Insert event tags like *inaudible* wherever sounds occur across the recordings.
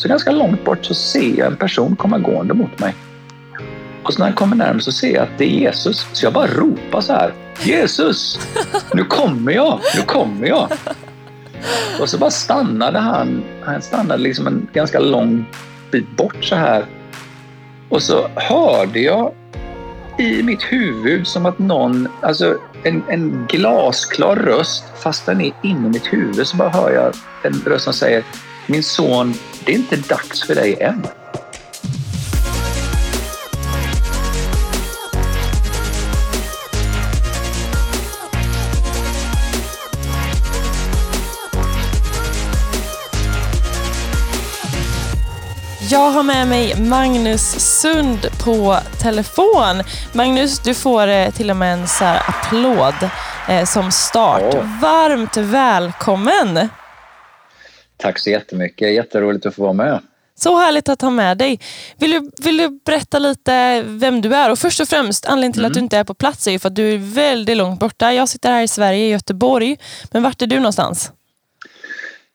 Så ganska långt bort så ser jag en person komma gående mot mig. Och så när han kommer närmare så ser jag att det är Jesus. Så jag bara ropar så här. Jesus! Nu kommer jag! Nu kommer jag! Och så bara stannade han. Han stannade liksom en ganska lång bit bort så här. Och så hörde jag i mitt huvud som att någon, alltså en, en glasklar röst, fast den är inne i mitt huvud så bara hör jag en röst som säger min son, det är inte dags för dig än. Jag har med mig Magnus Sund på telefon. Magnus, du får eh, till och med en så applåd eh, som start. Varmt välkommen! Tack så jättemycket. Jätteroligt att få vara med. Så härligt att ha med dig. Vill du, vill du berätta lite vem du är? Och Först och främst, anledningen till mm. att du inte är på plats är för att du är väldigt långt borta. Jag sitter här i Sverige, i Göteborg. Men vart är du någonstans?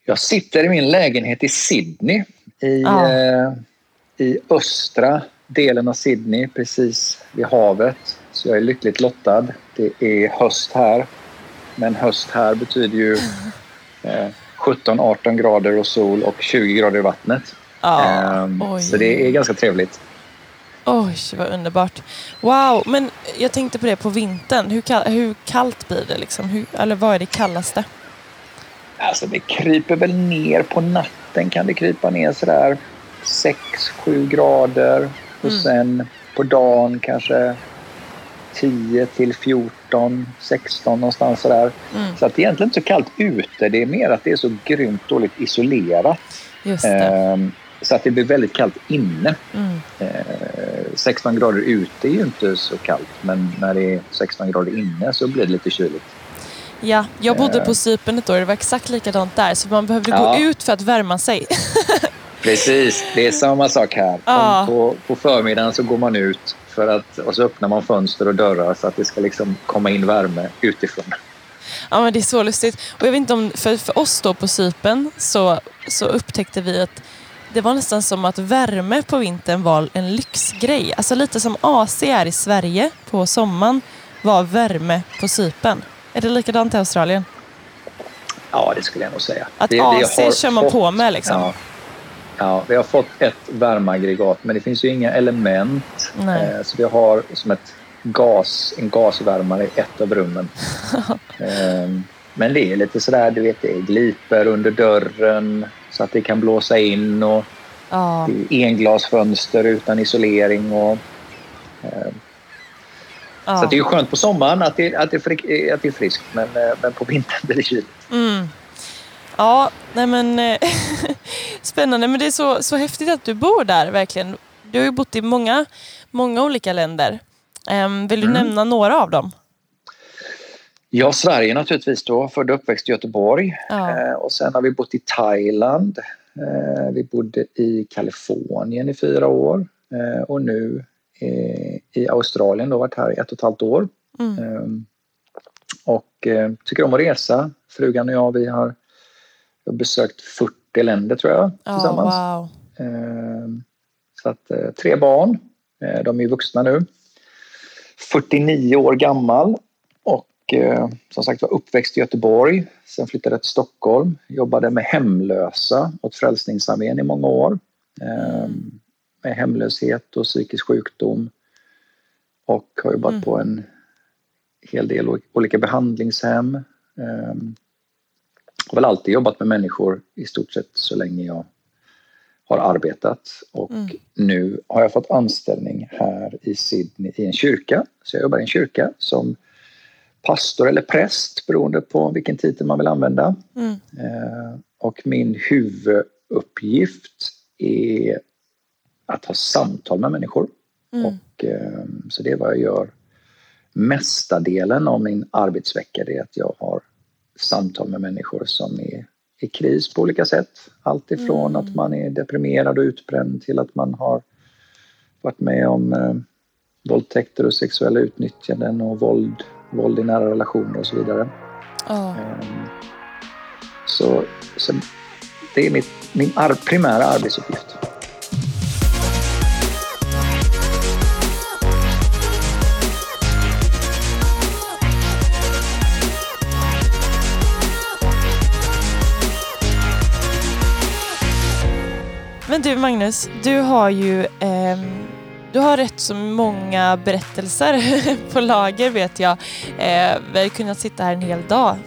Jag sitter i min lägenhet i Sydney i, ja. eh, i östra delen av Sydney, precis vid havet. Så jag är lyckligt lottad. Det är höst här. Men höst här betyder ju *laughs* eh, 17-18 grader och sol och 20 grader i vattnet. Ja, eh, så det är ganska trevligt. Oj, vad underbart. Wow, men jag tänkte på det på vintern. Hur, kall hur kallt blir det? Liksom? Hur, eller vad är det kallaste? Alltså det kryper väl ner på natten kan det krypa ner sådär 6-7 grader och mm. sen på dagen kanske 10 till 14, 16 någonstans sådär. Mm. Så att det är egentligen inte så kallt ute. Det är mer att det är så grymt dåligt isolerat. Ehm, så att det blir väldigt kallt inne. Mm. Ehm, 16 grader ute är ju inte så kallt men när det är 16 grader inne så blir det lite kyligt. Ja, jag bodde på Cypern ett år. Det var exakt likadant där. Så man behövde ja. gå ut för att värma sig. Precis, det är samma sak här. Ja. På, på förmiddagen så går man ut för att, och så öppnar man fönster och dörrar så att det ska liksom komma in värme utifrån. Ja, men det är så lustigt. Och jag vet inte om, för, för oss då på Cypern så, så upptäckte vi att det var nästan som att värme på vintern var en lyxgrej. Alltså lite som AC är i Sverige på sommaren var värme på Cypern. Är det likadant i Australien? Ja, det skulle jag nog säga. Att det, AC det kör man fått, på med liksom? Ja, ja, vi har fått ett värmeaggregat men det finns ju inga element. Eh, så vi har som ett gas, en gasvärmare i ett av rummen. *laughs* eh, men det är lite sådär, du vet, det är gliper under dörren så att det kan blåsa in och ja. englasfönster utan isolering och eh, Ja. Så det är skönt på sommaren att det, att det, är, att det är friskt men, eh, men på vintern blir det kyligt. Mm. Ja, nej men eh, *laughs* spännande. Men det är så, så häftigt att du bor där verkligen. Du har ju bott i många, många olika länder. Um, vill du mm. nämna några av dem? Ja, Sverige naturligtvis då. Född och uppväxt i Göteborg. Ja. Eh, och sen har vi bott i Thailand. Eh, vi bodde i Kalifornien i fyra år. Eh, och nu i Australien och varit här i ett och ett halvt år. Mm. Ehm, och eh, tycker om att resa. Frugan och jag vi har besökt 40 länder tror jag tillsammans. Oh, wow. Ehm, så att eh, tre barn, eh, de är vuxna nu. 49 år gammal och som sagt var uppväxt i Göteborg. Sen flyttade jag till Stockholm. Jobbade med hemlösa åt Frälsningsarmén i många år. Ehm, mm med hemlöshet och psykisk sjukdom och har jobbat mm. på en hel del olika behandlingshem. Har väl alltid jobbat med människor i stort sett så länge jag har arbetat och mm. nu har jag fått anställning här i Sydney i en kyrka. Så jag jobbar i en kyrka som pastor eller präst beroende på vilken titel man vill använda. Mm. Uh, och min huvuduppgift är att ha samtal med människor. Mm. Och, eh, så det är vad jag gör mesta delen av min arbetsvecka. Det är att jag har samtal med människor som är i kris på olika sätt. Allt ifrån mm. att man är deprimerad och utbränd till att man har varit med om eh, våldtäkter och sexuella utnyttjanden och våld, våld i nära relationer och så vidare. Oh. Um, så, så det är mitt, min ar primära arbetsuppgift. Du Magnus, du har ju eh, du har rätt så många berättelser *laughs* på lager vet jag. Eh, vi har kunnat sitta här en hel dag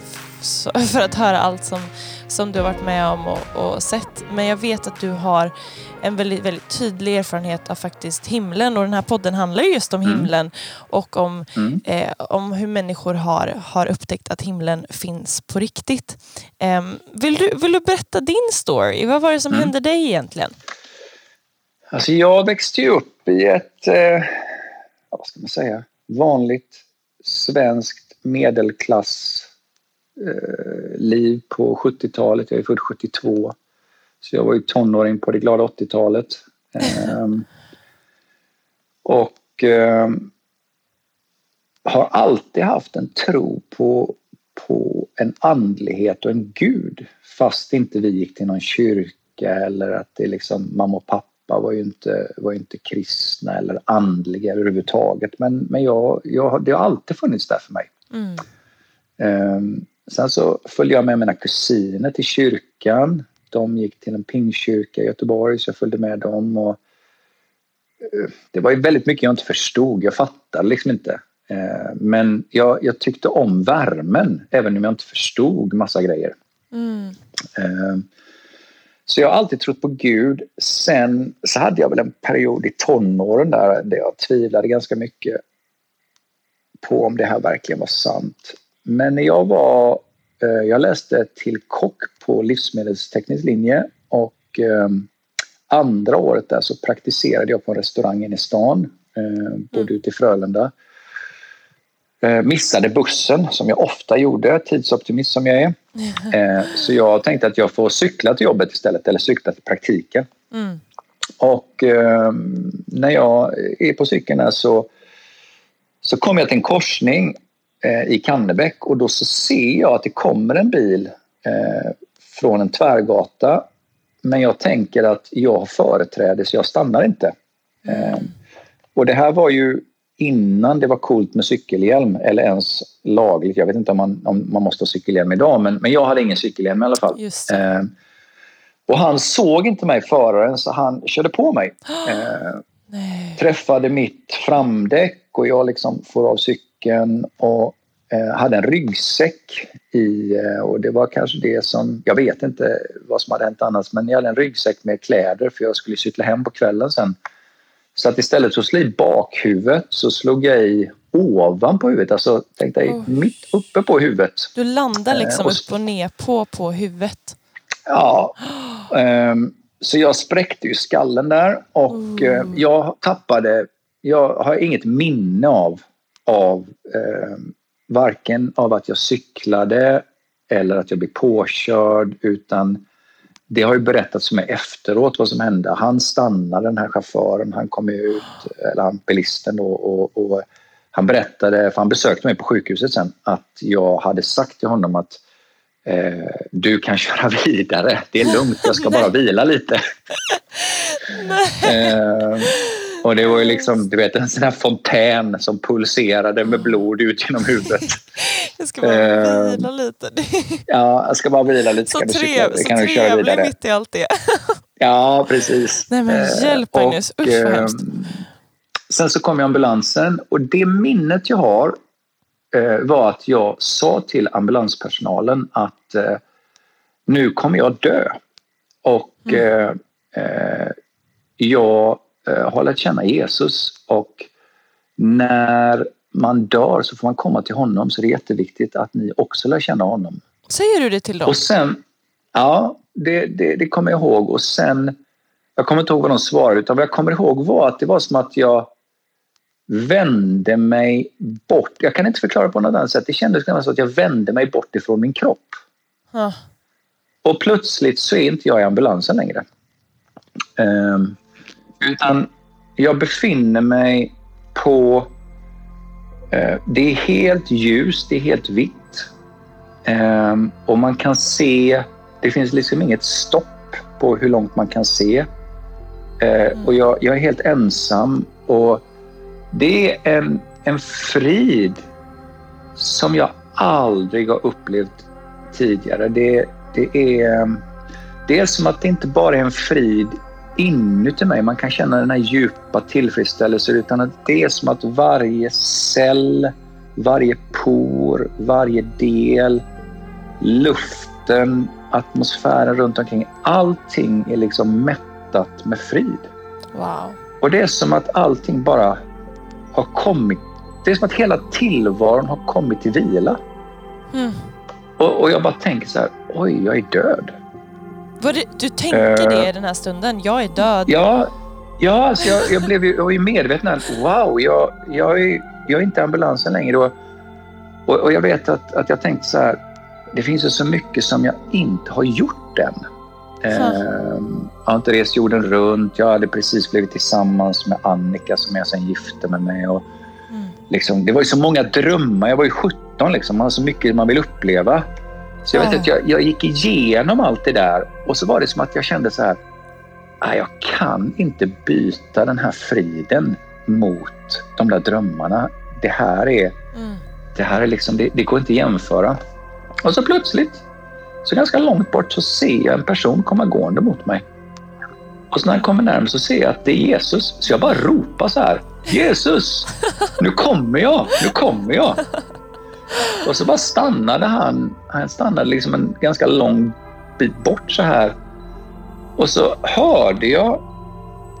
för att höra allt som, som du har varit med om och, och, sett. Men jag vet att du har en väldigt, väldigt tydlig erfarenhet av faktiskt himlen och den här podden handlar just om mm. himlen och om, mm. eh, om hur människor har, har upptäckt att himlen finns på riktigt. Eh, vill, du, vill du berätta din story? Vad var det som mm. hände dig egentligen? Alltså jag växte ju upp i ett, eh, vad ska man säga, vanligt svenskt medelklass eh, liv på 70-talet. Jag är född 72. Så jag var ju tonåring på det glada 80-talet. Eh, och eh, har alltid haft en tro på, på en andlighet och en gud fast inte vi gick till någon kyrka eller att det är liksom mamma och pappa var ju inte, var inte kristna eller andliga överhuvudtaget. Men, men jag, jag, det har alltid funnits där för mig. Mm. Um, sen så följde jag med mina kusiner till kyrkan. De gick till en pingkyrka i Göteborg så jag följde med dem. Och, uh, det var ju väldigt mycket jag inte förstod. Jag fattade liksom inte. Uh, men jag, jag, tyckte om värmen även om jag inte förstod massa grejer. Mm. Uh, så jag har alltid trott på Gud. Sen så hade jag väl en period i tonåren där, där jag tvivlade ganska mycket på om det här verkligen var sant. Men när jag var, eh, jag läste till kock på livsmedelsteknisk linje och eh, andra året där så praktiserade jag på en restaurang inne i stan, eh, bodde mm. ute i Frölunda. Eh, missade bussen som jag ofta gjorde, tidsoptimist som jag är. *laughs* Eh, så jag tänkte att jag får cykla till jobbet istället eller cykla till praktiken. Mm. Och eh, när jag är på cykeln här så, så kommer jag till en korsning eh, i Kannebäck och då så ser jag att det kommer en bil eh, från en tvärgata. Men jag tänker att jag har företräde så jag stannar inte. Mm. Eh, och det här var ju innan det var coolt med cykelhjälm eller ens lagligt. Jag vet inte om man, om man måste ha cykelhjälm idag men, men jag hade ingen cykelhjälm i alla fall. Eh, och han såg inte mig föraren så han körde på mig. *gasps* Eh, träffade mitt framdäck och jag liksom får av cykeln och hade en ryggsäck i eh, och det var kanske det som, jag vet inte vad som hade hänt annars men jag hade en ryggsäck med kläder för jag skulle cykla hem på kvällen sen. Så att istället för att slå i bakhuvudet så slog jag i ovanpå huvudet, alltså tänkte jag oh. mitt uppe på huvudet. Du landar eh, liksom eh, och upp och ner på, på huvudet? Ja. Um, så jag spräckte ju skallen där och oh. jag tappade, jag har inget minne av, av eh, varken av att jag cyklade eller att jag blev påkörd utan det har ju berättats för mig efteråt vad som hände. Han stannade, den här chauffören, han kom ut, eller han, bilisten då, och, och han berättade, för han besökte mig på sjukhuset sen, att jag hade sagt till honom att eh, du kan köra vidare, det är lugnt, jag ska bara *laughs* vila lite. eh, och det var ju liksom, du vet en sån här fontän som pulserade med blod ut genom huvudet. *laughs* Jag ska bara uh, vila lite. *laughs* ja, jag ska bara vila lite. Så, kan trev, kan så du köra vidare. mitt i allt det. *laughs* ja, precis. Nej men eh, hjälp uh, Magnus, usch vad hemskt. Sen så kom jag ambulansen och det minnet jag har uh, var att jag sa till ambulanspersonalen att nu kommer jag dö. Och mm. jag Eh, har lärt känna Jesus och när man dör så får man komma till honom så det är jätteviktigt att ni också lär känna honom. Säger du det till dem? Och sen, ja, det, det, det kommer jag ihåg och sen, jag kommer inte ihåg vad de svarade utan vad jag kommer ihåg var att det var som att jag vände mig bort. Jag kan inte förklara på något annat sätt. Det kändes som att jag vände mig bort ifrån min kropp. Ah. Och plötsligt så är inte jag i ambulansen längre. Um, utan jag befinner mig på... Eh, det är helt ljust, det är helt vitt. Eh, och man kan se... Det finns liksom inget stopp på hur långt man kan se. Eh, och jag, jag, är helt ensam och det är en, en frid som jag aldrig har upplevt tidigare. Det, det är ehm, dels som att det inte bara är en frid inuti mig, man kan känna den här djupa tillfredsställelsen utan att det är som att varje cell, varje por, varje del, luften, atmosfären runt omkring, allting är liksom mättat med frid. Wow. Och det är som att allting bara har kommit, det är som att hela tillvaron har kommit till vila. Mm. Och, och, jag bara tänker så här, oj, jag är död. Det, du tänkte uh, det i den här stunden? Jag är död. Ja, ja alltså jag, jag blev ju, jag ju medveten. Wow, jag, jag, är, jag är inte ambulansen längre. Och, och, och jag vet att, att jag tänkte så här, det finns ju så mycket som jag inte har gjort än. Uh, jag har inte rest jorden runt. Jag hade precis blivit tillsammans med Annika som jag sen gifte mig med. Och, mm. liksom, det var ju så många drömmar. Jag var ju 17 liksom. Man har så mycket man vill uppleva. Så jag, vet att jag, jag gick igenom allt det där och så var det som att jag kände så här. Ah, jag kan inte byta den här friden mot de där drömmarna. Det här är, mm. det, här är liksom, det, det går inte att jämföra. Och så plötsligt, så ganska långt bort, så ser jag en person komma gående mot mig. Och så när han kommer närmare så ser jag att det är Jesus. Så jag bara ropar så här. Jesus! Nu kommer jag! Nu kommer jag! Och så bara stannade han. Han stannade liksom en ganska lång bit bort så här. Och så hörde jag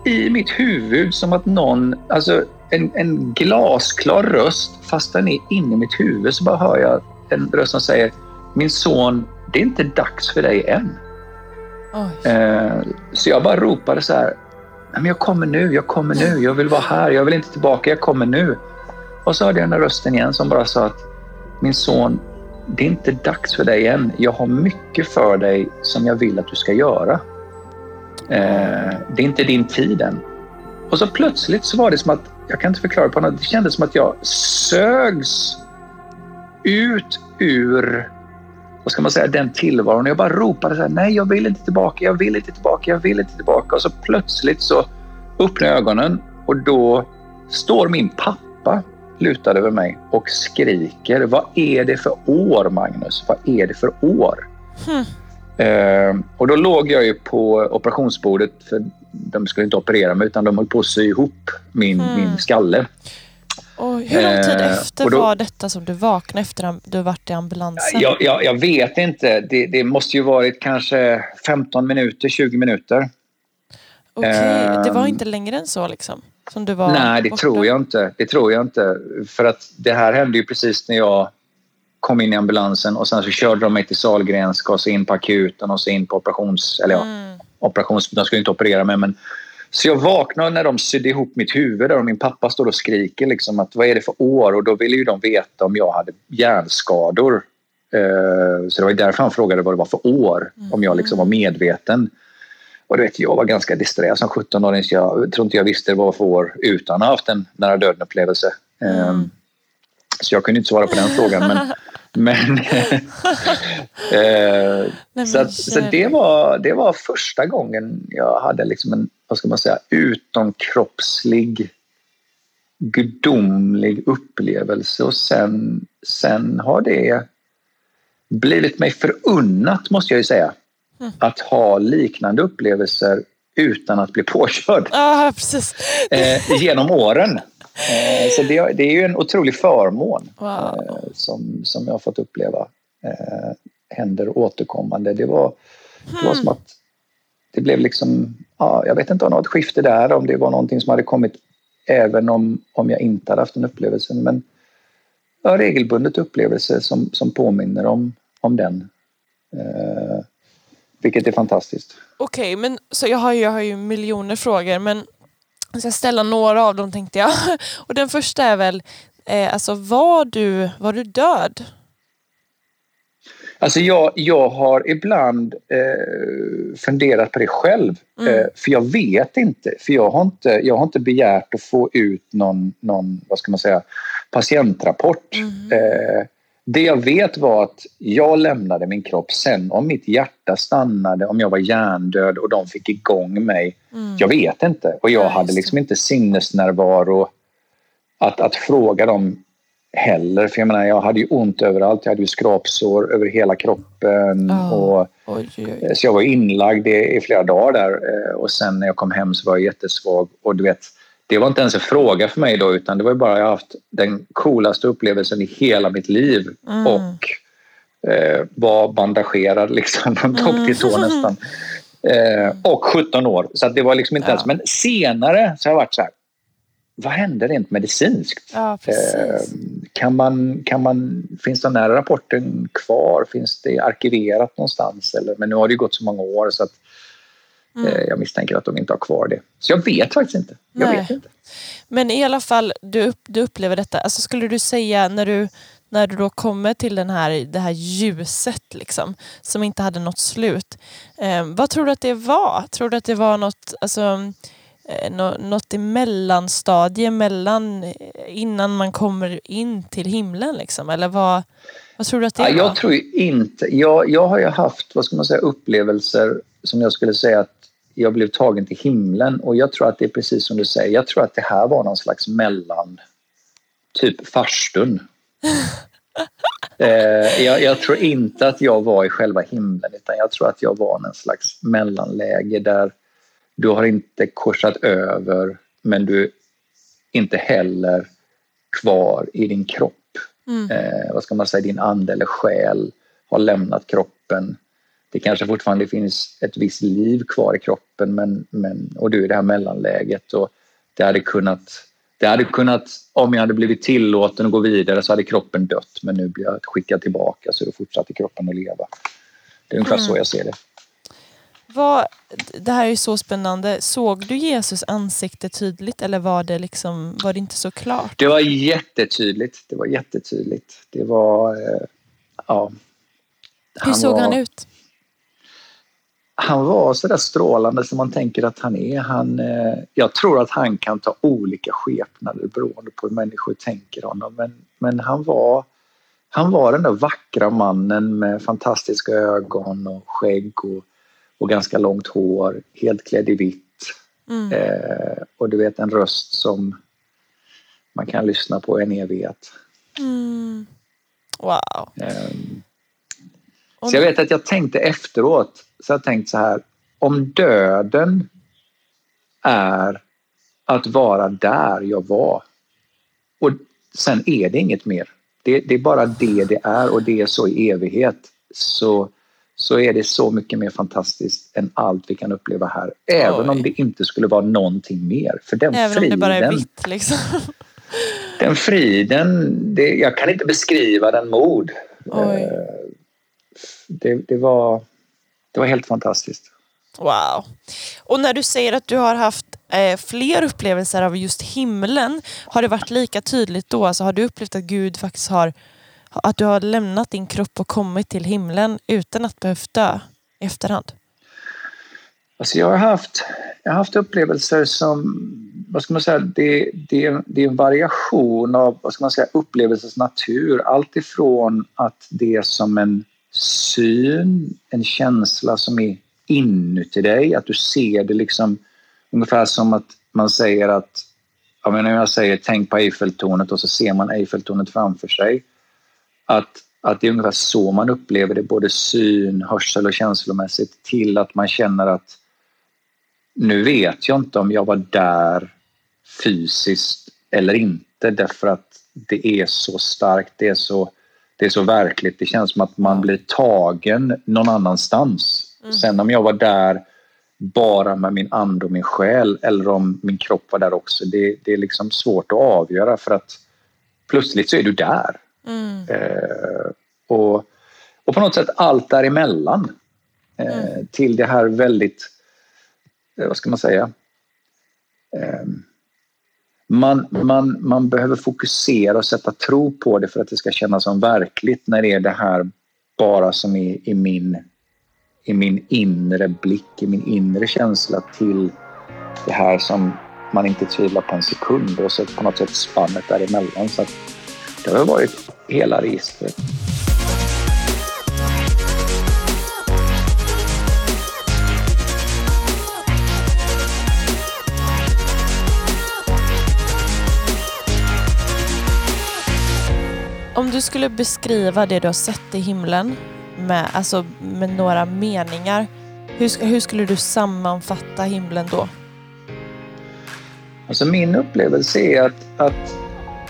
i mitt huvud som att någon, alltså en, en glasklar röst, fast den är inne i mitt huvud så bara hör jag en röst som säger Min son, det är inte dags för dig än. Eh, så jag bara ropade så här. Men jag kommer nu, jag kommer nu, jag vill vara här, jag vill inte tillbaka, jag kommer nu. Och så hörde jag den där rösten igen som bara sa att min son, det är inte dags för dig än. Jag har mycket för dig som jag vill att du ska göra. Eh, det är inte din tid än. Och så plötsligt så var det som att, jag kan inte förklara på något, det kändes som att jag sögs ut ur vad ska man säga, den tillvaron. Jag bara ropade så här, nej jag vill inte tillbaka, jag vill inte tillbaka, jag vill inte tillbaka. Och så plötsligt så öppnade jag ögonen och då står min pappa lutad över mig och skriker. Vad är det för år, Magnus? Vad är det för år? Hmm. Uh, och då låg jag ju på operationsbordet, för de skulle inte operera mig utan de höll på att sy ihop min, hmm. min skalle. Och hur lång tid uh, efter då, var detta som du vaknade efter att du varit i ambulansen? Jag, jag, jag vet inte. Det, det, måste ju varit kanske 15 minuter, 20 minuter. Okej, okay. det var ehm. inte längre än så liksom? Som du var Nej, det borta? tror jag inte. Det tror jag inte. För att det här hände ju precis när jag kom in i ambulansen och sen så körde de mig till Sahlgrenska och så in på akuten och så in på operations... Eller ja, mm. operations... De skulle inte operera mig men... Så jag vaknade när de sydde ihop mitt huvud där och min pappa står och skriker liksom att vad är det för år? Och då ville ju de veta om jag hade hjärnskador. Eh, så det var därför han frågade vad det var för år, om jag liksom var medveten. Och du vet, jag var ganska disträ som 17-åring så jag tror inte jag visste vad för år utan att ha haft en nära döden-upplevelse. Mm. Um, så jag kunde inte svara på den frågan. Men, *laughs* men uh, *laughs* så, att, så det, var, det var första gången jag hade liksom en vad ska man säga, utomkroppslig gudomlig upplevelse och sen, sen har det blivit mig förunnat måste jag ju säga. Mm. Att ha liknande upplevelser utan att bli *laughs* påkörd. Ah, precis. *laughs* Eh, genom åren. Eh, så det, det, är ju en otrolig förmån wow. eh, som, som jag har fått uppleva eh, händer återkommande. Det var, det var som hmm. att det blev liksom, ja, jag vet inte om det var ett skifte där, om det var någonting som hade kommit även om, om jag inte hade haft den upplevelsen. Men ja, regelbundet upplevelse som, som påminner om, om den. Vilket är fantastiskt. Okej, okay, men så jag har, jag har ju miljoner frågor men jag ska ställa några av dem tänkte jag. *laughs* Och den första är väl, eh, alltså var du, var du död? Alltså jag, jag har ibland eh, funderat på det själv. Mm. Eh, för jag vet inte. För jag har inte, jag har inte begärt att få ut någon, någon vad ska man säga, patientrapport. Mm. Eh, det jag vet var att jag lämnade min kropp. Sen om mitt hjärta stannade, om jag var hjärndöd och de fick igång mig. Mm. Jag vet inte. Och jag ja, hade liksom inte sinnesnärvaro att, att fråga dem heller. För jag menar, jag hade ju ont överallt. Jag hade ju skrapsår över hela kroppen. Oh. Och, oj, oj, oj. Så jag var inlagd i, i, flera dagar där. Eh, och sen när jag kom hem så var jag jättesvag. Och du vet, det var inte ens en fråga för mig då utan det var bara jag haft den coolaste upplevelsen i hela mitt liv. Mm. Och eh, var bandagerad liksom från topp till tå mm. nästan. *laughs* Eh, och 17 år. Så det var liksom inte ja. ens... Men senare så har jag varit så här, vad hände rent medicinskt? Ja, eh, kan man, kan man, finns den här rapporten kvar? Finns det arkiverat någonstans? Eller, men nu har det gått så många år så att mm. eh, jag misstänker att de inte har kvar det. Så jag vet faktiskt inte. Jag vet inte. Men i alla fall, du, du upplever detta. Alltså, skulle du säga när du, när du då kommer till den här, det här ljuset liksom, som inte hade något slut. Eh, vad tror du att det var? Tror du att det var något, alltså, Eh, något i mellanstadie mellan eh, innan man kommer in till himlen liksom? Eller vad, vad tror du att det? Ja, jag tror inte, jag, jag har ju haft vad ska man säga, upplevelser som jag skulle säga att jag blev tagen till himlen och jag tror att det är precis som du säger, jag tror att det här var någon slags mellan, typ farstun. *laughs* eh, jag, jag, tror inte att jag var i själva himlen utan jag tror att jag var någon slags mellanläge där du har inte korsat över men du inte heller kvar i din kropp. Mm. Eh, vad ska man säga, din ande eller själ har lämnat kroppen. Det kanske fortfarande finns ett visst liv kvar i kroppen men, men, och du är i det här mellanläget. Och det hade kunnat det hade kunnat, om jag hade blivit tillåten att gå vidare så hade kroppen dött men nu blir jag skickad tillbaka så då fortsatte kroppen att leva. Det är ungefär mm. så jag ser det. Vad, det här är så spännande. Såg du Jesus ansikte tydligt eller var det, liksom, var det inte så klart? Det var jättetydligt. Det var jättetydligt. Det var... Eh, ja. Hur såg var, han ut? Han var så där strålande som man tänker att han är. Han, eh, jag tror att han kan ta olika skepnader beroende på hur människor tänker honom. Men, men han var han var den där vackra mannen med fantastiska ögon och skägg och och ganska långt hår, helt klädd i vitt. Mm. Eh, och du vet en röst som man kan lyssna på en evighet. Mm. Wow. Eh, så jag vet att jag tänkte efteråt, så jag tänkt så här, om döden är att vara där jag var och sen är det inget mer. Det, det är bara det det är och det är så i evighet. Så så är det så mycket mer fantastiskt än allt vi kan uppleva här. Även Oj. om det inte skulle vara någonting mer. För den Även friden, om det bara är vitt liksom. Den friden, det, jag kan inte beskriva den mod. Eh, det, det, var, det var helt fantastiskt. Wow. Och när du säger att du har haft eh, fler upplevelser av just himlen, har det varit lika tydligt då? Alltså, har du upplevt att Gud faktiskt har att du har lämnat din kropp och kommit till himlen utan att behövt dö i efterhand? Alltså jag har haft, jag har haft upplevelser som, vad ska man säga, det, det, det är en variation av vad ska man säga, upplevelsens natur. Allt ifrån att det är som en syn, en känsla som är inuti dig, att du ser det liksom ungefär som att man säger att, jag menar jag säger tänk på Eiffeltornet och så ser man Eiffeltornet framför sig att, att det är ungefär så man upplever det, både syn, hörsel och känslomässigt till att man känner att nu vet jag inte om jag var där fysiskt eller inte därför att det är så starkt, det är så, det är så verkligt. Det känns som att man blir tagen någon annanstans. Mm. Sen om jag var där bara med min ande och min själ eller om min kropp var där också, det, det är liksom svårt att avgöra för att plötsligt så är du där. Mm. Eh, och, och på något sätt allt däremellan eh, mm. till det här väldigt, eh, vad ska man säga, eh, man, man, man behöver fokusera och sätta tro på det för att det ska kännas som verkligt när det är det här bara som är i min, i min inre blick, i min inre känsla till det här som man inte tvivlar på en sekund och så på något sätt spannet däremellan. Så att Det har varit hela registret. Om du skulle beskriva det du har sett i himlen med, alltså med några meningar. Hur, hur skulle du sammanfatta himlen då? Alltså min upplevelse är att, att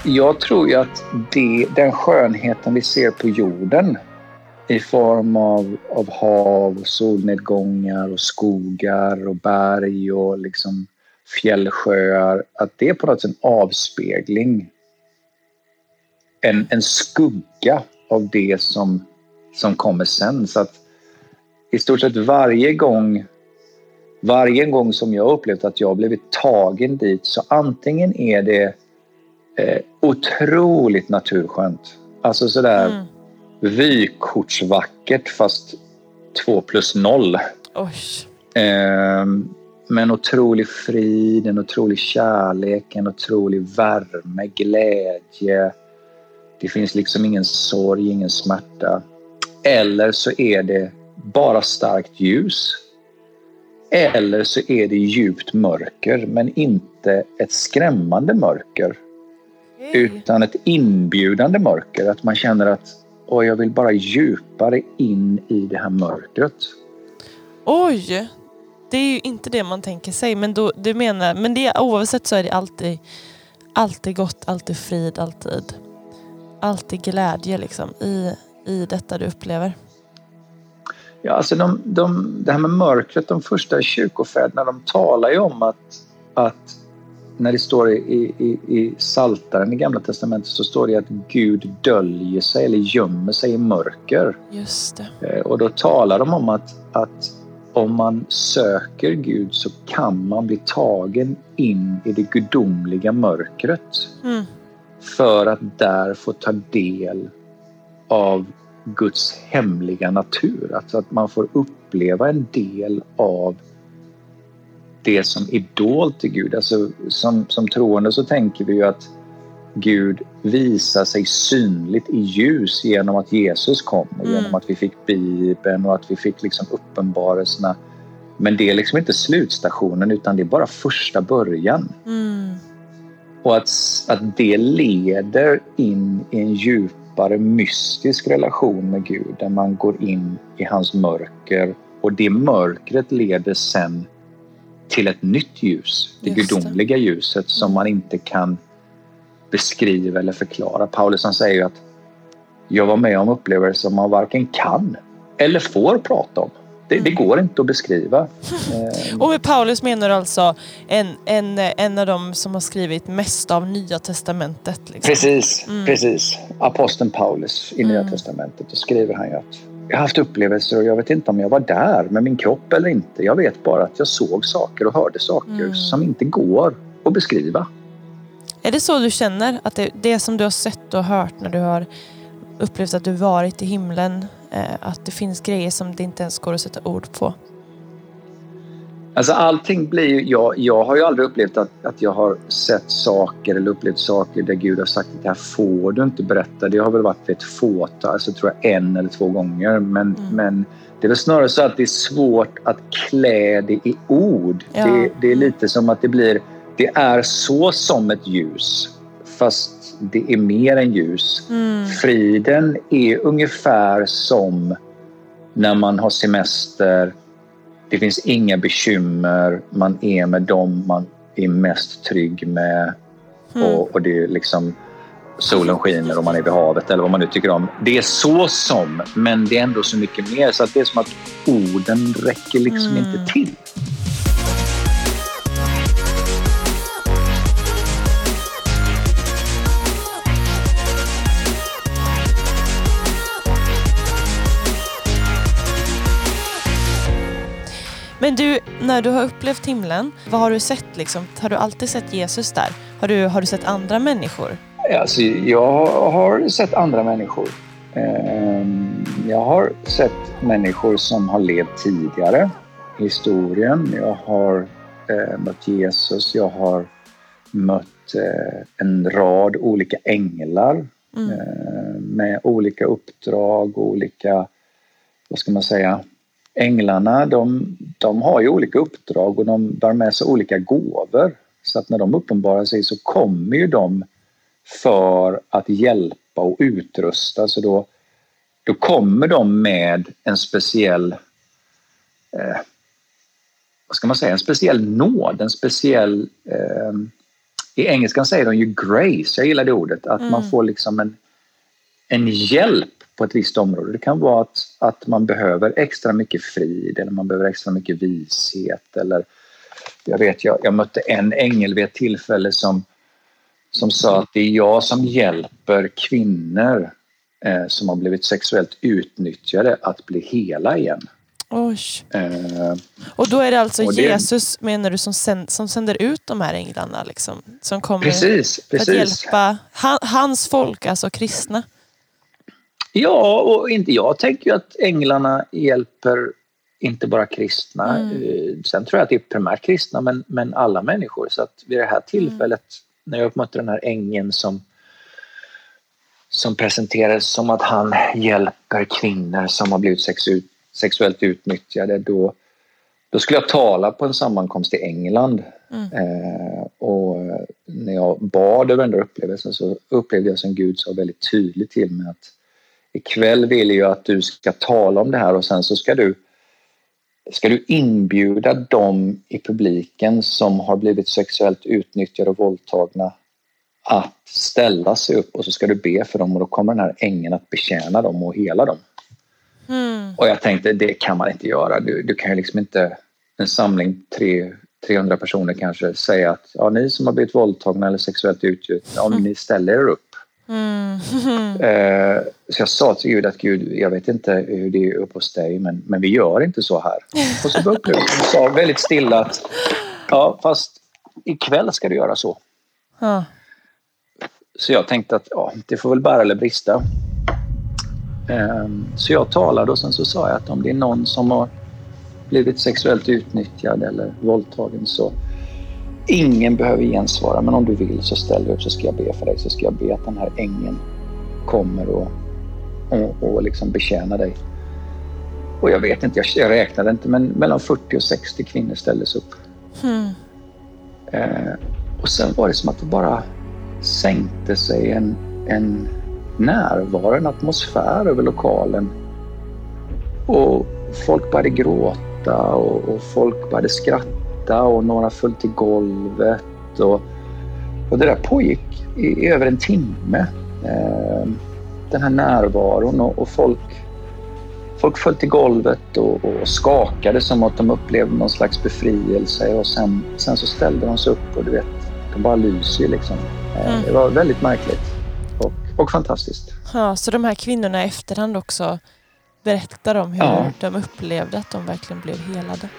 jag tror ju att det, den skönheten vi ser på jorden i form av, av hav, solnedgångar och skogar och berg och liksom fjällsjöar, att det är på något sätt en avspegling en, en skugga av det som, som kommer sen. Så att i stort sett varje gång varje gång som jag upplevt att jag blivit tagen dit så antingen är det eh, otroligt naturskönt. Alltså sådär mm. vykortsvackert fast två plus noll. Eh, med en otrolig frid, en otrolig kärlek, en otrolig värme, glädje. Det finns liksom ingen sorg, ingen smärta. Eller så är det bara starkt ljus. Eller så är det djupt mörker, men inte ett skrämmande mörker. Utan ett inbjudande mörker, att man känner att Åh, jag vill bara djupare in i det här mörkret. Oj! Det är ju inte det man tänker sig, men då, du menar, men det, oavsett så är det alltid, alltid gott, alltid frid, alltid alltid glädje liksom, i, i detta du upplever? Ja, alltså de, de, det här med mörkret, de första kyrkofäderna de talar ju om att, att när det står i, i, i Saltaren i Gamla Testamentet så står det att Gud döljer sig eller gömmer sig i mörker. Just det. Eh, och då talar de om att, att om man söker Gud så kan man bli tagen in i det gudomliga mörkret. Mm för att där få ta del av Guds hemliga natur. Alltså att man får uppleva en del av det som är dolt i Gud. Alltså som, som troende så tänker vi ju att Gud visar sig synligt i ljus genom att Jesus kom och mm. genom att vi fick Bibeln och att vi fick liksom uppenbarelserna. Men det är liksom inte slutstationen utan det är bara första början. Mm. Och att, att det leder in i en djupare mystisk relation med Gud där man går in i hans mörker och det mörkret leder sen till ett nytt ljus, det gudomliga ljuset som man inte kan beskriva eller förklara. Paulus han säger ju att jag var med om upplevelser som man varken kan eller får prata om. Det, det, går inte att beskriva. *laughs* Och med Paulus menar du alltså en, en, en av dem som har skrivit mest av Nya Testamentet? Liksom. Precis, mm. precis. Aposteln Paulus i Nya mm. Testamentet. Då skriver han ju att jag har haft upplevelser och jag vet inte om jag var där med min kropp eller inte. Jag vet bara att jag såg saker och hörde saker mm. som inte går att beskriva. Är det så du känner? Att det, det som du har sett och hört när du har upplevt att du varit i himlen att det finns grejer som det inte ens går att sätta ord på? Alltså allting blir ju, jag, jag har ju aldrig upplevt att, att jag har sett saker eller upplevt saker där Gud har sagt att det här får du inte berätta. Det har väl varit ett fåtal, alltså tror jag en eller två gånger. Men, mm. men det är väl snarare så att det är svårt att klä det i ord. Ja. Det, det är lite som att det blir, det är så som ett ljus fast det är mer än ljus. Mm. Friden är ungefär som när man har semester. Det finns inga bekymmer. Man är med dem man är mest trygg med. Mm. Och, och, det är liksom solen skiner och man är vid havet eller vad man nu tycker om. Det är så som, men det är ändå så mycket mer. Så att det är som att orden räcker liksom mm. inte till. Men du, när du har upplevt himlen, vad har du sett liksom? Har du alltid sett Jesus där? Har du, har du sett andra människor? Alltså, jag har sett andra människor. Ehm, jag har sett människor som har levt tidigare i historien. Jag har eh, mött Jesus. Jag har mött eh, en rad olika änglar Mm. Med olika uppdrag och olika, vad ska man säga, änglarna de, de har ju olika uppdrag och de bär med sig olika gåvor. Så att när de uppenbarar sig så kommer ju de för att hjälpa och utrusta. Så då, då kommer de med en speciell eh, vad ska man säga, en speciell nåd, en speciell... Eh, I engelskan säger de ju grace, jag gillar det ordet, att mm. man får liksom en, en hjälp på ett visst område. Det kan vara att, att man behöver extra mycket frid eller man behöver extra mycket vishet eller jag vet, jag, jag mötte en ängel vid ett tillfälle som, som sa att det är jag som hjälper kvinnor eh, som har blivit sexuellt utnyttjade att bli hela igen. Oj. Eh, och då är det alltså det, Jesus, menar du, som, sänd, som sänder ut de här änglarna? Liksom, som kommer precis, för att hjälpa han, hans folk, alltså kristna? Ja, och inte, jag tänker ju att änglarna hjälper inte bara kristna. Mm. Eh, sen tror jag att det är primärt kristna, men, men alla människor. Så att vid det här tillfället, mm. när jag mötte den här ängeln som som presenterades som att han hjälper kvinnor som har blivit sexu sexuellt utnyttjade, då, då skulle jag tala på en sammankomst i England. Mm. Eh, och när jag bad över den där upplevelsen så upplevde jag som Gud sa väldigt tydligt till mig att ikväll vill jag att du ska tala om det här och sen så ska du ska du inbjuda dem i publiken som har blivit sexuellt utnyttjade och våldtagna att ställa sig upp och så ska du be för dem och då kommer den här ängeln att betjäna dem och hela dem. Mm. Och jag tänkte, det kan man inte göra. Du, du kan ju liksom inte, en samling tre, 300 personer kanske, säga att ja, ni som har blivit våldtagna eller sexuellt utnyttjade, om mm. ni ställer er upp. Mm. *laughs* Eh, så jag sa till Gud att Gud, jag vet inte hur det är uppe hos dig, men, men vi gör inte så här. Och så upp och sa väldigt stilla att ja, fast ikväll ska du göra så. Ja. Så jag tänkte att ja, det får väl bära eller brista. Ehm, så jag talade och sen så sa jag att om det är någon som har blivit sexuellt utnyttjad eller våldtagen så ingen behöver gensvara men om du vill så ställ dig upp så ska jag be för dig så ska jag be att den här ängeln kommer och, och, och liksom betjäna dig. Och jag vet inte, jag, räknade inte men mellan 40 och 60 kvinnor ställdes upp. Mm. Eh, och sen var det som att det bara sänkte sig en, en närvaro, en atmosfär över lokalen. Och folk började gråta och, och folk började skratta och några föll till golvet. Och, och det där pågick i, i över en timme. Eh, den här närvaron och, och, folk, folk föll till golvet och, och, skakade som att de upplevde någon slags befrielse och sen, sen så ställde de sig upp och du vet, de bara lyser liksom. Eh, mm. Det var väldigt märkligt och fantastiskt. Ja, så de här kvinnorna i efterhand också berättar om hur ja. de upplevde att de verkligen blev helade.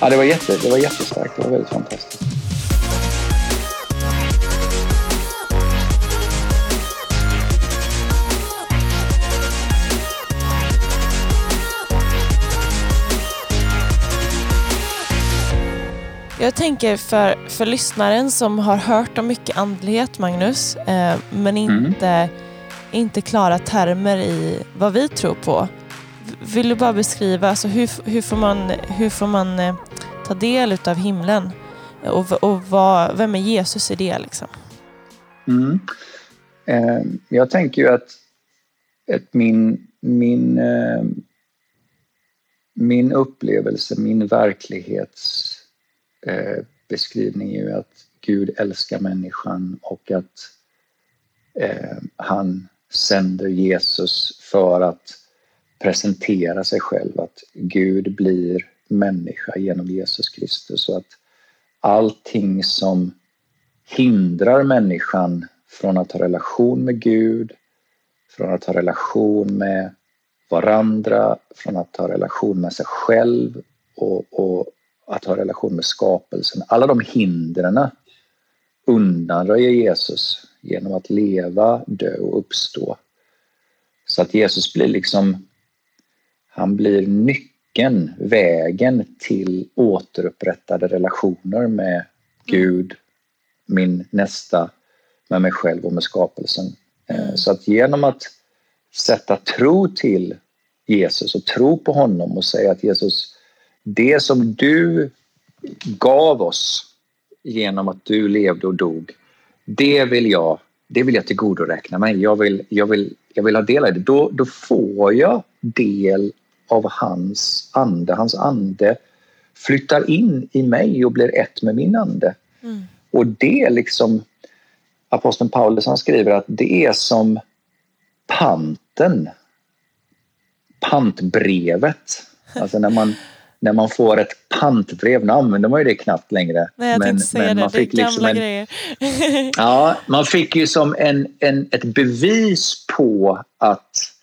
Ja, det var, jätte, det var jättestarkt. Det var väldigt fantastiskt. Jag tänker för, för lyssnaren som har hört om mycket andlighet, Magnus, eh, men mm. inte, mm. inte klara termer i vad vi tror på. Vill du bara beskriva, alltså hur, hur får man, hur får man eh, ta del av himlen? Och, och vad, vem är Jesus i det? Liksom? Mm. Eh, jag tänker ju att, att min, min, eh, min upplevelse, min verklighetsbeskrivning eh, är ju att Gud älskar människan och att eh, han sänder Jesus för att presentera sig själv, att Gud blir människa genom Jesus Kristus och att allting som hindrar människan från att ha relation med Gud, från att ha relation med varandra, från att ha relation med sig själv och, och att ha relation med skapelsen. Alla de hindren undanröjer Jesus genom att leva, dö och uppstå. Så att Jesus blir liksom, han blir nyckeln, vägen till återupprättade relationer med Gud, min nästa, med mig själv och med skapelsen. Mm. Så att genom att sätta tro till Jesus och tro på honom och säga att Jesus, det som du gav oss genom att du levde och dog, det vill jag, det vill jag tillgodoräkna mig. Jag vill, jag vill, jag vill ha del i det. Då, då får jag del av hans ande. Hans ande flyttar in i mig och blir ett med min ande. Mm. Och det liksom, aposteln Paulus han skriver att det är som panten, pantbrevet. Alltså när man, när man får ett pantbrev, nu använder man ju det knappt längre. Nej, jag men, säga men man det. Fick det är liksom gamla en, grejer. ja, man fick ju som en, en, ett bevis på att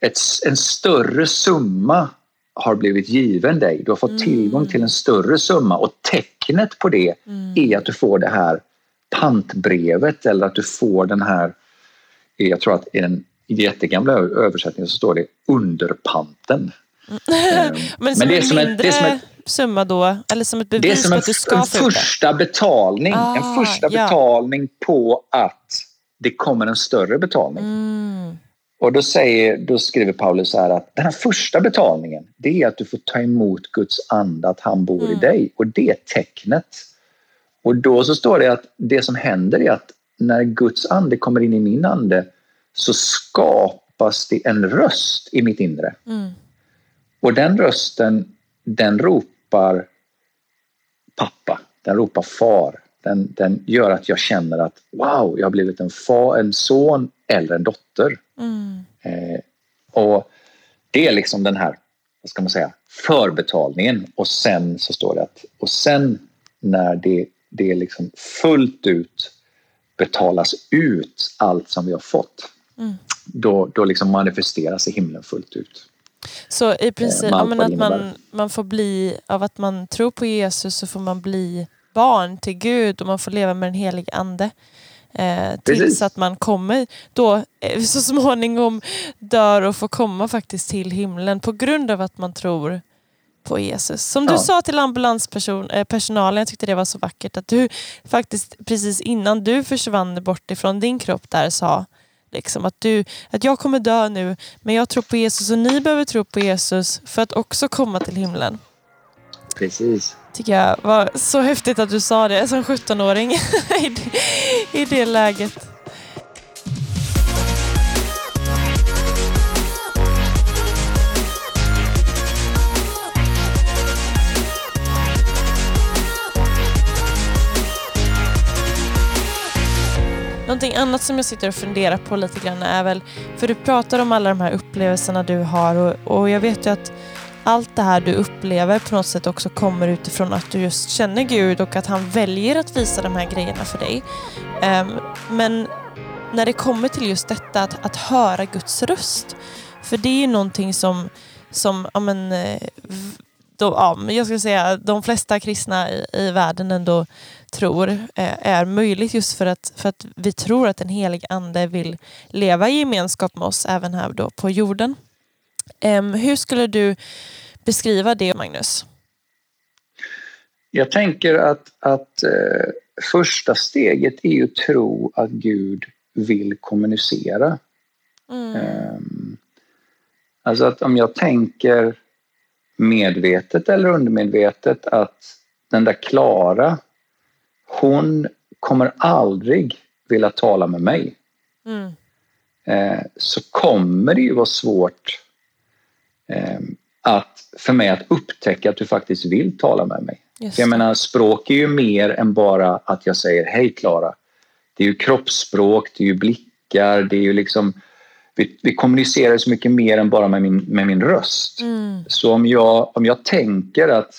ett, en större summa har blivit given dig. Du har fått mm. tillgång till en större summa och tecknet på det mm. är att du får det här pantbrevet eller att du får den här, jag tror att i den jättegamla översättningen så står det underpanten. Mm. *laughs* Men, som Men det är som en mindre ett, som ett, summa då? Eller som ett bevis på att du ska få Det är som en första betalning. Ah, en första ja. betalning på att det kommer en större betalning. Mm. Och då, säger, då skriver Paulus så här att den här första betalningen det är att du får ta emot Guds ande, att han bor mm. i dig. Och det är tecknet. Och då så står det att det som händer är att när Guds ande kommer in i min ande så skapas det en röst i mitt inre. Mm. Och den rösten, den ropar pappa, den ropar far. Den, den gör att jag känner att wow, jag har blivit en, far, en son eller en dotter. Mm. Eh, och det är liksom den här, vad ska man säga, förbetalningen och sen så står det att och sen när det, det liksom fullt ut betalas ut allt som vi har fått mm. då, då liksom manifesteras i himlen fullt ut. Så i princip, eh, ja, att man, man får bli, av att man tror på Jesus så får man bli barn till Gud och man får leva med den helige ande. Eh, tills att man kommer då eh, så småningom dör och får komma faktiskt till himlen på grund av att man tror på Jesus. Som du ja. sa till ambulanspersonalen, eh, jag tyckte det var så vackert, att du faktiskt precis innan du försvann bort ifrån din kropp där sa liksom, att, du, att jag kommer dö nu men jag tror på Jesus och ni behöver tro på Jesus för att också komma till himlen. Precis tycker jag var så häftigt att du sa det som 17-åring *laughs* i, det läget. Någonting annat som jag sitter och funderar på lite grann är väl, för du pratar om alla de här upplevelserna du har och, och jag vet ju att allt det här du upplever på något sätt också kommer utifrån att du just känner Gud och att han väljer att visa de här grejerna för dig. Ehm, men när det kommer till just detta att, att höra Guds röst. För det är ju någonting som, som ja, men, eh, då, ja, jag skulle säga de flesta kristna i, i världen ändå tror eh, är möjligt just för att, för att vi tror att den helige ande vill leva i gemenskap med oss även här då på jorden. Hur skulle du beskriva det, Magnus? Jag tänker att, att eh, första steget är ju att tro att Gud vill kommunicera. Mm. Um, alltså att om jag tänker medvetet eller undermedvetet att den där Klara, hon kommer aldrig vilja tala med mig. Mm. Eh, så kommer det ju vara svårt att för mig att upptäcka att du faktiskt vill tala med mig. Jag menar, språk är ju mer än bara att jag säger hej Klara. Det är ju kroppsspråk, det är ju blickar, det är ju liksom vi, vi kommunicerar så mycket mer än bara med min, med min röst. Mm. Så om jag, om jag tänker att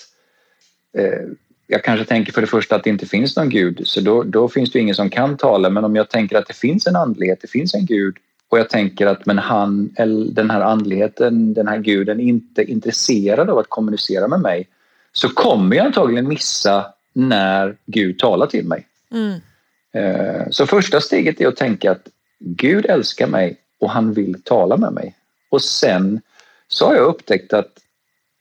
eh, jag kanske tänker för det första att det inte finns någon gud, så då, då finns det ingen som kan tala. Men om jag tänker att det finns en andlighet, det finns en gud, och jag tänker att men han, den här andligheten, den här guden är inte intresserad av att kommunicera med mig så kommer jag antagligen missa när Gud talar till mig. Mm. Eh, så första steget är att tänka att Gud älskar mig och han vill tala med mig. Och sen så har jag upptäckt att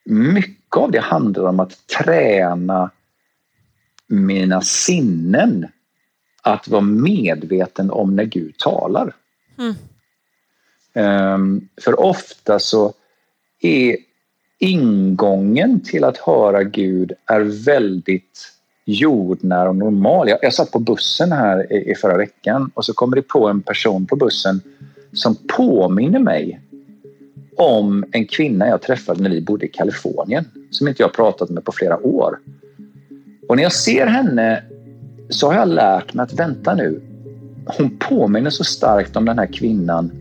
mycket av det handlar om att träna mina sinnen att vara medveten om när Gud talar. Mm. Ehm, för ofta så är ingången till att höra Gud är väldigt jordnära och normal. Jag, jag satt på bussen här i, i förra veckan och så kommer det på en person på bussen som påminner mig om en kvinna jag träffade när vi bodde i Kalifornien som inte jag pratat med på flera år. Och när jag ser henne så har jag lärt mig att vänta nu. Hon påminner så starkt om den här kvinnan.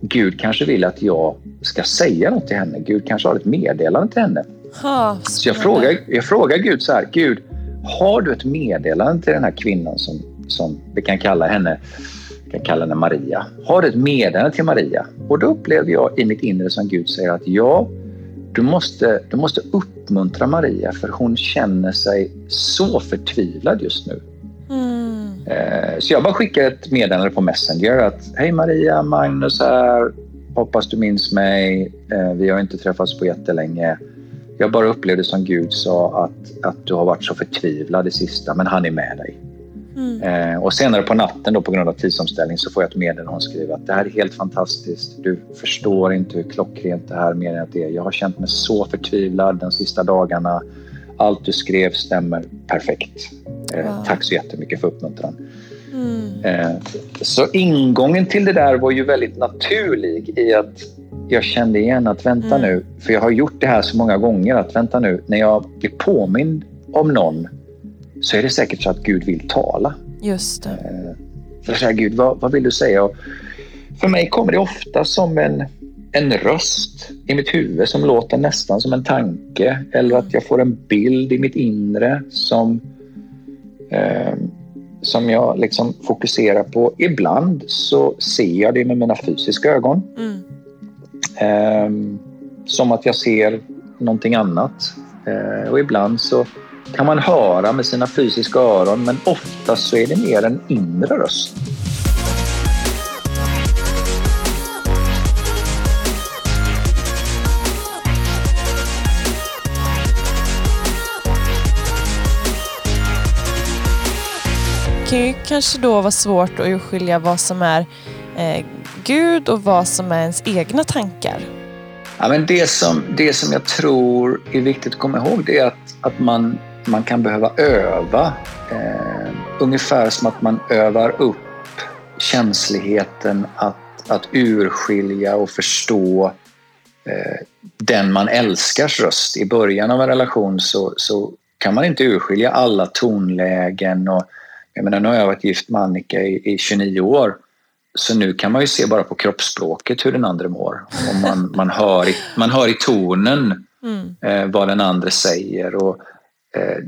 Gud kanske vill att jag ska säga något till henne. Gud kanske har ett meddelande till henne. Ha, så jag frågar, jag frågar Gud så här. Gud, har du ett meddelande till den här kvinnan som, som vi kan kalla henne kan kalla henne Maria. Har du ett meddelande till Maria? Och då upplever jag i mitt inre som Gud säger att ja, du måste, du måste uppmuntra Maria för hon känner sig så förtvivlad just nu. Eh, så jag bara skickar ett meddelande på Messenger att Hej Maria, Magnus här. Hoppas du minns mig. Eh, vi har inte träffats på jättelänge. Jag bara upplevde som Gud sa att, att du har varit så förtvivlad det sista, men han är med dig. Mm. Eh, och senare på natten då på grund av tidsomställning så får jag ett meddelande hon skriver att det här är helt fantastiskt. Du förstår inte hur klockrent det här mer än att det är. Jag har känt mig så förtvivlad de sista dagarna. Allt du skrev stämmer perfekt. Eh, wow. Tack så jättemycket för uppmuntran. Mm. Eh, så ingången till det där var ju väldigt naturlig i att jag kände igen att vänta mm. nu, för jag har gjort det här så många gånger att vänta nu, när jag blir påmind om någon så är det säkert så att Gud vill tala. Just det. Eh, för att säga Gud, vad, vad vill du säga? Och för mig kommer det ofta som en, en röst i mitt huvud som låter nästan som en tanke eller att jag får en bild i mitt inre som, eh, som jag liksom fokuserar på. Ibland så ser jag det med mina fysiska ögon. Mm. Eh, som att jag ser någonting annat. Eh, och ibland så kan man höra med sina fysiska öron men oftast så är det mer en inre röst. Kan ju kanske då vara svårt att urskilja vad som är eh, Gud och vad som är ens egna tankar. Ja, men det, som, det som jag tror är viktigt att komma ihåg det är att, att man man kan behöva öva. Eh, ungefär som att man övar upp känsligheten att, att urskilja och förstå eh, den man älskars röst. I början av en relation så, så kan man inte urskilja alla tonlägen. Och, jag menar, nu har jag varit gift med Annika i, i 29 år. Så nu kan man ju se bara på kroppsspråket hur den andra mår. Och man, *laughs* man, hör, i, man hör i tonen mm. eh, vad den andra säger. Och Eh,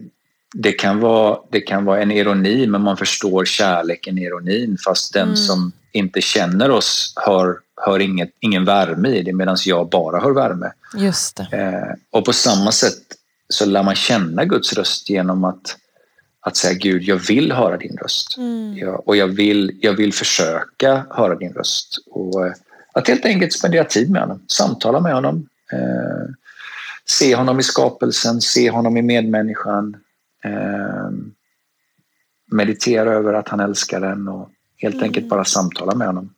det kan, vara, det kan vara en ironi men man förstår kärleken i ironin fast den mm. som inte känner oss hör, hör inget, ingen värme i det medan jag bara hör värme. Just. Eh, och på samma sätt så lär man känna Guds röst genom att, att säga Gud, jag vill höra din röst. Mm. Jag, och jag vill, jag vill försöka höra din röst. Och eh, att helt enkelt spendera tid med honom, samtala med honom. Eh, se honom i skapelsen, se honom i medmänniskan. Eh, meditera över att han älskar den och helt mm. enkelt bara samtala med honom.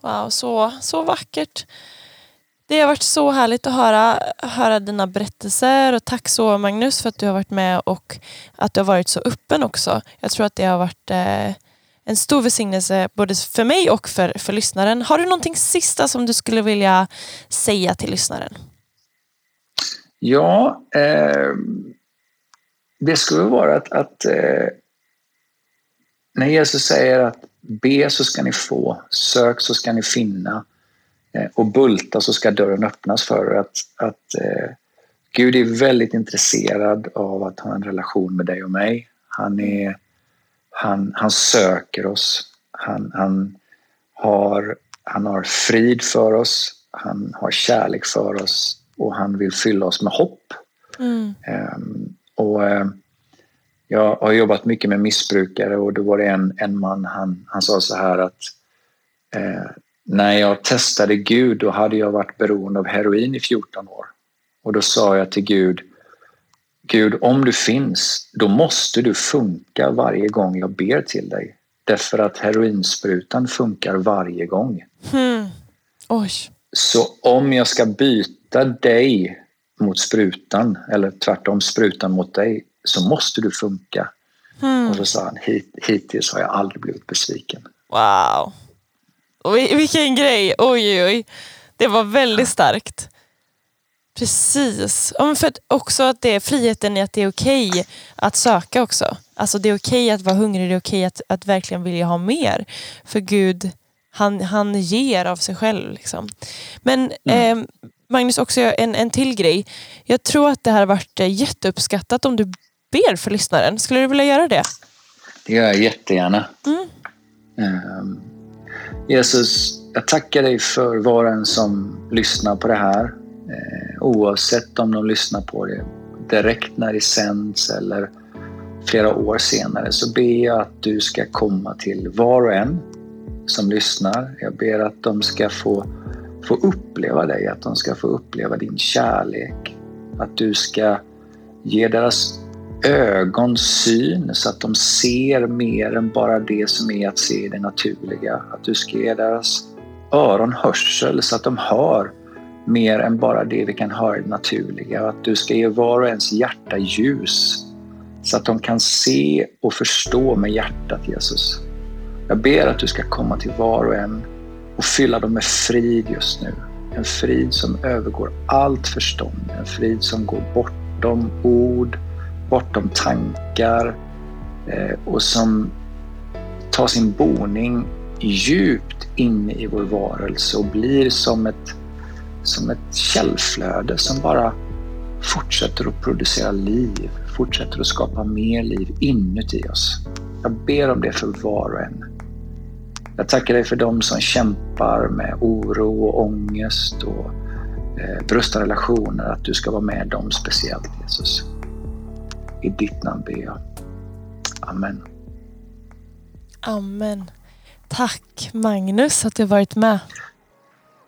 Wow, så, så vackert. Det har varit så härligt att höra, höra dina berättelser och tack så Magnus för att du har varit med och att du har varit så öppen också. Jag tror att det har varit eh, en stor välsignelse både för mig och för, för lyssnaren. Har du någonting sista som du skulle vilja säga till lyssnaren? Ja, eh, det skulle vara att, att eh, när Jesus säger att be så ska ni få, sök så ska ni finna och bulta så ska dörren öppnas för. Att, att eh, Gud är väldigt intresserad av att ha en relation med dig och mig. Han, är, han, han söker oss. Han, han, har, han har frid för oss. Han har kärlek för oss och han vill fylla oss med hopp. Mm. Um, och uh, jag har jobbat mycket med missbrukare och då var det en, en man, han, han sa så här att uh, när jag testade Gud då hade jag varit beroende av heroin i 14 år. Och då sa jag till Gud, Gud, om du finns, då måste du funka varje gång jag ber till dig. Därför att heroinsprutan funkar varje gång. Hmm. Oj. Så om jag ska byta dig mot sprutan, eller tvärtom sprutan mot dig, så måste du funka. Mm. Och så sa han, Hit, hittills har jag aldrig blivit besviken. Wow. Vilken grej, oj oj. Det var väldigt starkt. Precis. Ja, för att också att det är friheten i att det är okej okay att söka också. Alltså det är okej okay att vara hungrig, det är okej okay att, att verkligen vilja ha mer. För Gud, han, han ger av sig själv. Liksom. Men mm. eh, Magnus, också en, en till grej. Jag tror att det här har varit eh, jätteuppskattat om du ber för lyssnaren. Skulle du vilja göra det? Det gör jag jättegärna. Mm. Um, Jesus, jag tackar dig för var och en som lyssnar på det här. Eh, oavsett om de lyssnar på det direkt när det sänds eller flera år senare så ber jag att du ska komma till var och en som lyssnar. Jag ber att de ska få, få uppleva dig, att de ska få uppleva din kärlek. Att du ska ge deras ögon syn så att de ser mer än bara det som är att se det naturliga. Att du ska ge deras öron hörsel så att de hör mer än bara det vi kan höra i det naturliga. Att du ska ge var och ens hjärta ljus så att de kan se och förstå med hjärtat Jesus. Jag ber att du ska komma till var och en och fylla dem med frid just nu. En frid som övergår allt förstånd, en frid som går bortom ord, bortom tankar eh, och som tar sin boning djupt inne i vår varelse och blir som ett, som ett källflöde som bara fortsätter att producera liv, fortsätter att skapa mer liv inuti oss. Jag ber om det för var och en. Jag tackar dig för dem som kämpar med oro och ångest och eh, brustna relationer, att du ska vara med dem speciellt Jesus. I ditt namn ber jag. Amen. Amen. Tack Magnus att du varit med.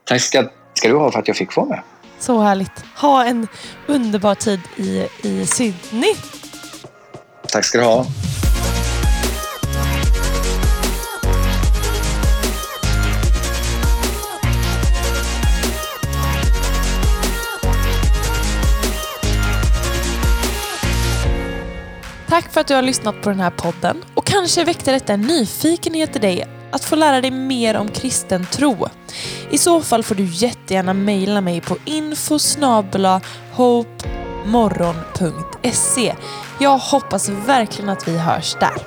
Tack ska, ska du ha för att jag fick vara med. Så härligt. Ha en underbar tid i, i Sydney. Tack ska du ha. För att du har lyssnat på den här podden och kanske väckte detta en nyfikenhet i dig att få lära dig mer om kristen tro. I så fall får du jättegärna mejla mig på info hopemorgon.se. Jag hoppas verkligen att vi hörs där.